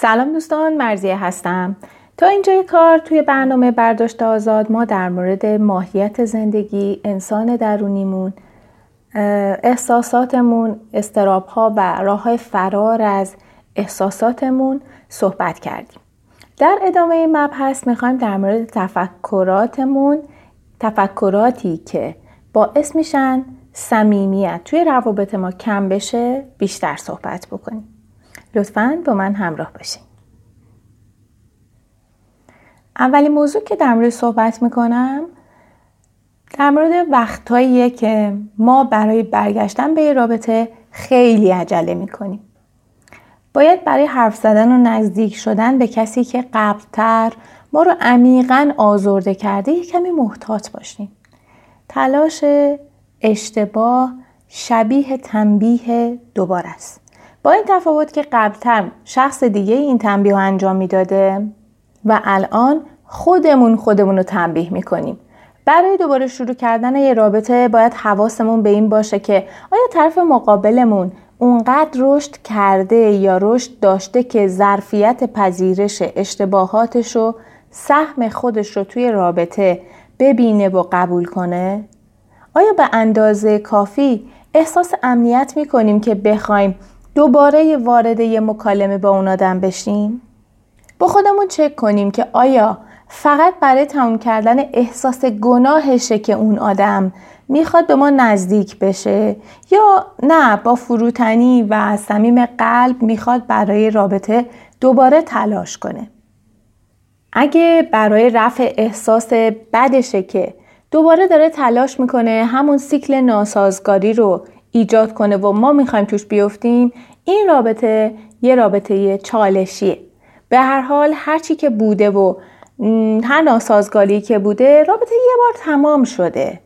سلام دوستان مرزیه هستم. تا اینجای کار توی برنامه برداشت آزاد ما در مورد ماهیت زندگی انسان درونیمون احساساتمون استراب ها و راه فرار از احساساتمون صحبت کردیم. در ادامه این مبحث می‌خوایم در مورد تفکراتمون تفکراتی که باعث میشن صمیمیت توی روابط ما کم بشه بیشتر صحبت بکنیم. لطفا با من همراه باشین. اولین موضوع که در مورد صحبت می‌کنم در مورد وقتهاییه که ما برای برگشتن به رابطه خیلی عجله می‌کنیم. باید برای حرف زدن و نزدیک شدن به کسی که قبلتر ما رو عمیقا آزرده کرده یه کمی محتاط باشیم. تلاش اشتباه شبیه تنبیه دوباره است. این تفاوت که قبلتر شخص دیگه این تنبیه رو انجام می‌داده و الان خودمون خودمون رو تنبیه می‌کنیم برای دوباره شروع کردن یه رابطه باید حواسمون به این باشه که آیا طرف مقابلمون اونقدر رشد کرده یا رشد داشته که ظرفیت پذیرش اشتباهاتش رو سهم خودش رو توی رابطه ببینه و قبول کنه؟ آیا به اندازه کافی احساس امنیت می‌کنیم که بخوایم دوباره وارد یه مکالمه با اون آدم بشیم؟ با خودمون چک کنیم که آیا فقط برای تموم کردن احساس گناهشه که اون آدم می‌خواد به ما نزدیک بشه یا نه با فروتنی و صمیم قلب می‌خواد برای رابطه دوباره تلاش کنه اگه برای رفع احساس بدشه که دوباره داره تلاش می‌کنه همون سیکل ناسازگاری رو ایجاد کنه و ما می‌خوایم توش بیفتیم این رابطه یه رابطه چالشیه. به هر حال هرچی که بوده و هر ناسازگاری که بوده رابطه یه بار تمام شده.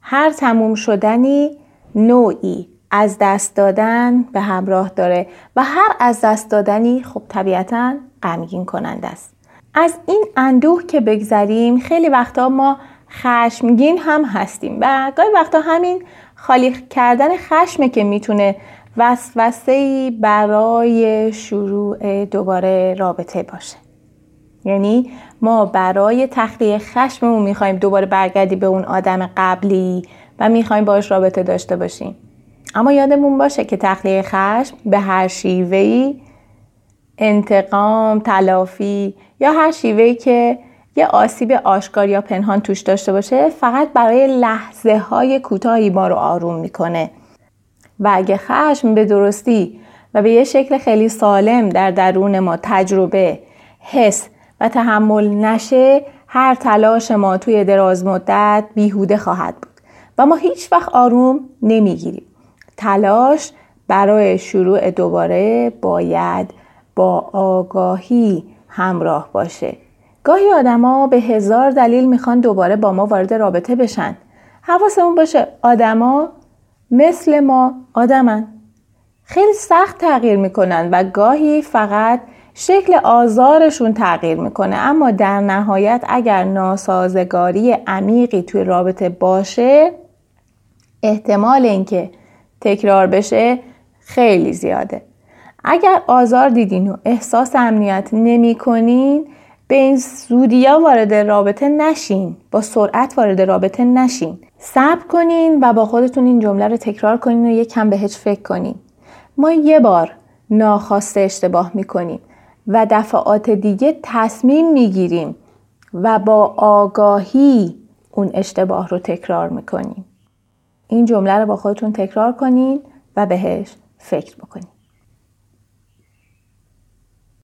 هر تموم شدنی نوعی از دست دادن به همراه داره و هر از دست دادنی خب طبیعتا غمگین کننده است. از این اندوه که بگذریم خیلی وقتا ما خشمگین هم هستیم و گاهی وقتا همین خالی کردن خشمه که می‌تونه وسوسه برای شروع دوباره رابطه باشه. یعنی ما برای تخلیه خشممون می‌خوایم دوباره برگردی به اون آدم قبلی و می‌خوایم باش رابطه داشته باشیم. اما یادمون باشه که تخلیه خشم به هر شیوهی انتقام، تلافی یا هر شیوهی که یه آسیب آشکار یا پنهان توش داشته باشه فقط برای لحظه های کوتاهی ما رو آروم می‌کنه. و اگه خشم به درستی و به یه شکل خیلی سالم در درون ما تجربه، حس و تحمل نشه هر تلاش ما توی دراز مدت بیهوده خواهد بود. و ما هیچ وقت آروم نمی‌گیریم. تلاش برای شروع دوباره باید با آگاهی همراه باشه. گاهی آدما به هزار دلیل می‌خوان دوباره با ما وارد رابطه بشن. حواسمون باشه آدما مثل ما آدمن. خیلی سخت تغییر می‌کنن و گاهی فقط شکل آزارشون تغییر می‌کنه. اما در نهایت اگر ناسازگاری عمیقی توی رابطه باشه احتمال اینکه تکرار بشه خیلی زیاده. اگر آزار دیدین و احساس امنیت نمی کنین به این زودیا وارد رابطه نشین. با سرعت وارد رابطه نشین. صبر کنین و با خودتون این جمله رو تکرار کنین و یک کم بهش فکر کنین. ما یه بار ناخواسته اشتباه می‌کنیم و دفعات دیگه تصمیم می‌گیریم و با آگاهی اون اشتباه رو تکرار می‌کنیم. این جمله رو با خودتون تکرار کنین و بهش فکر بکنین.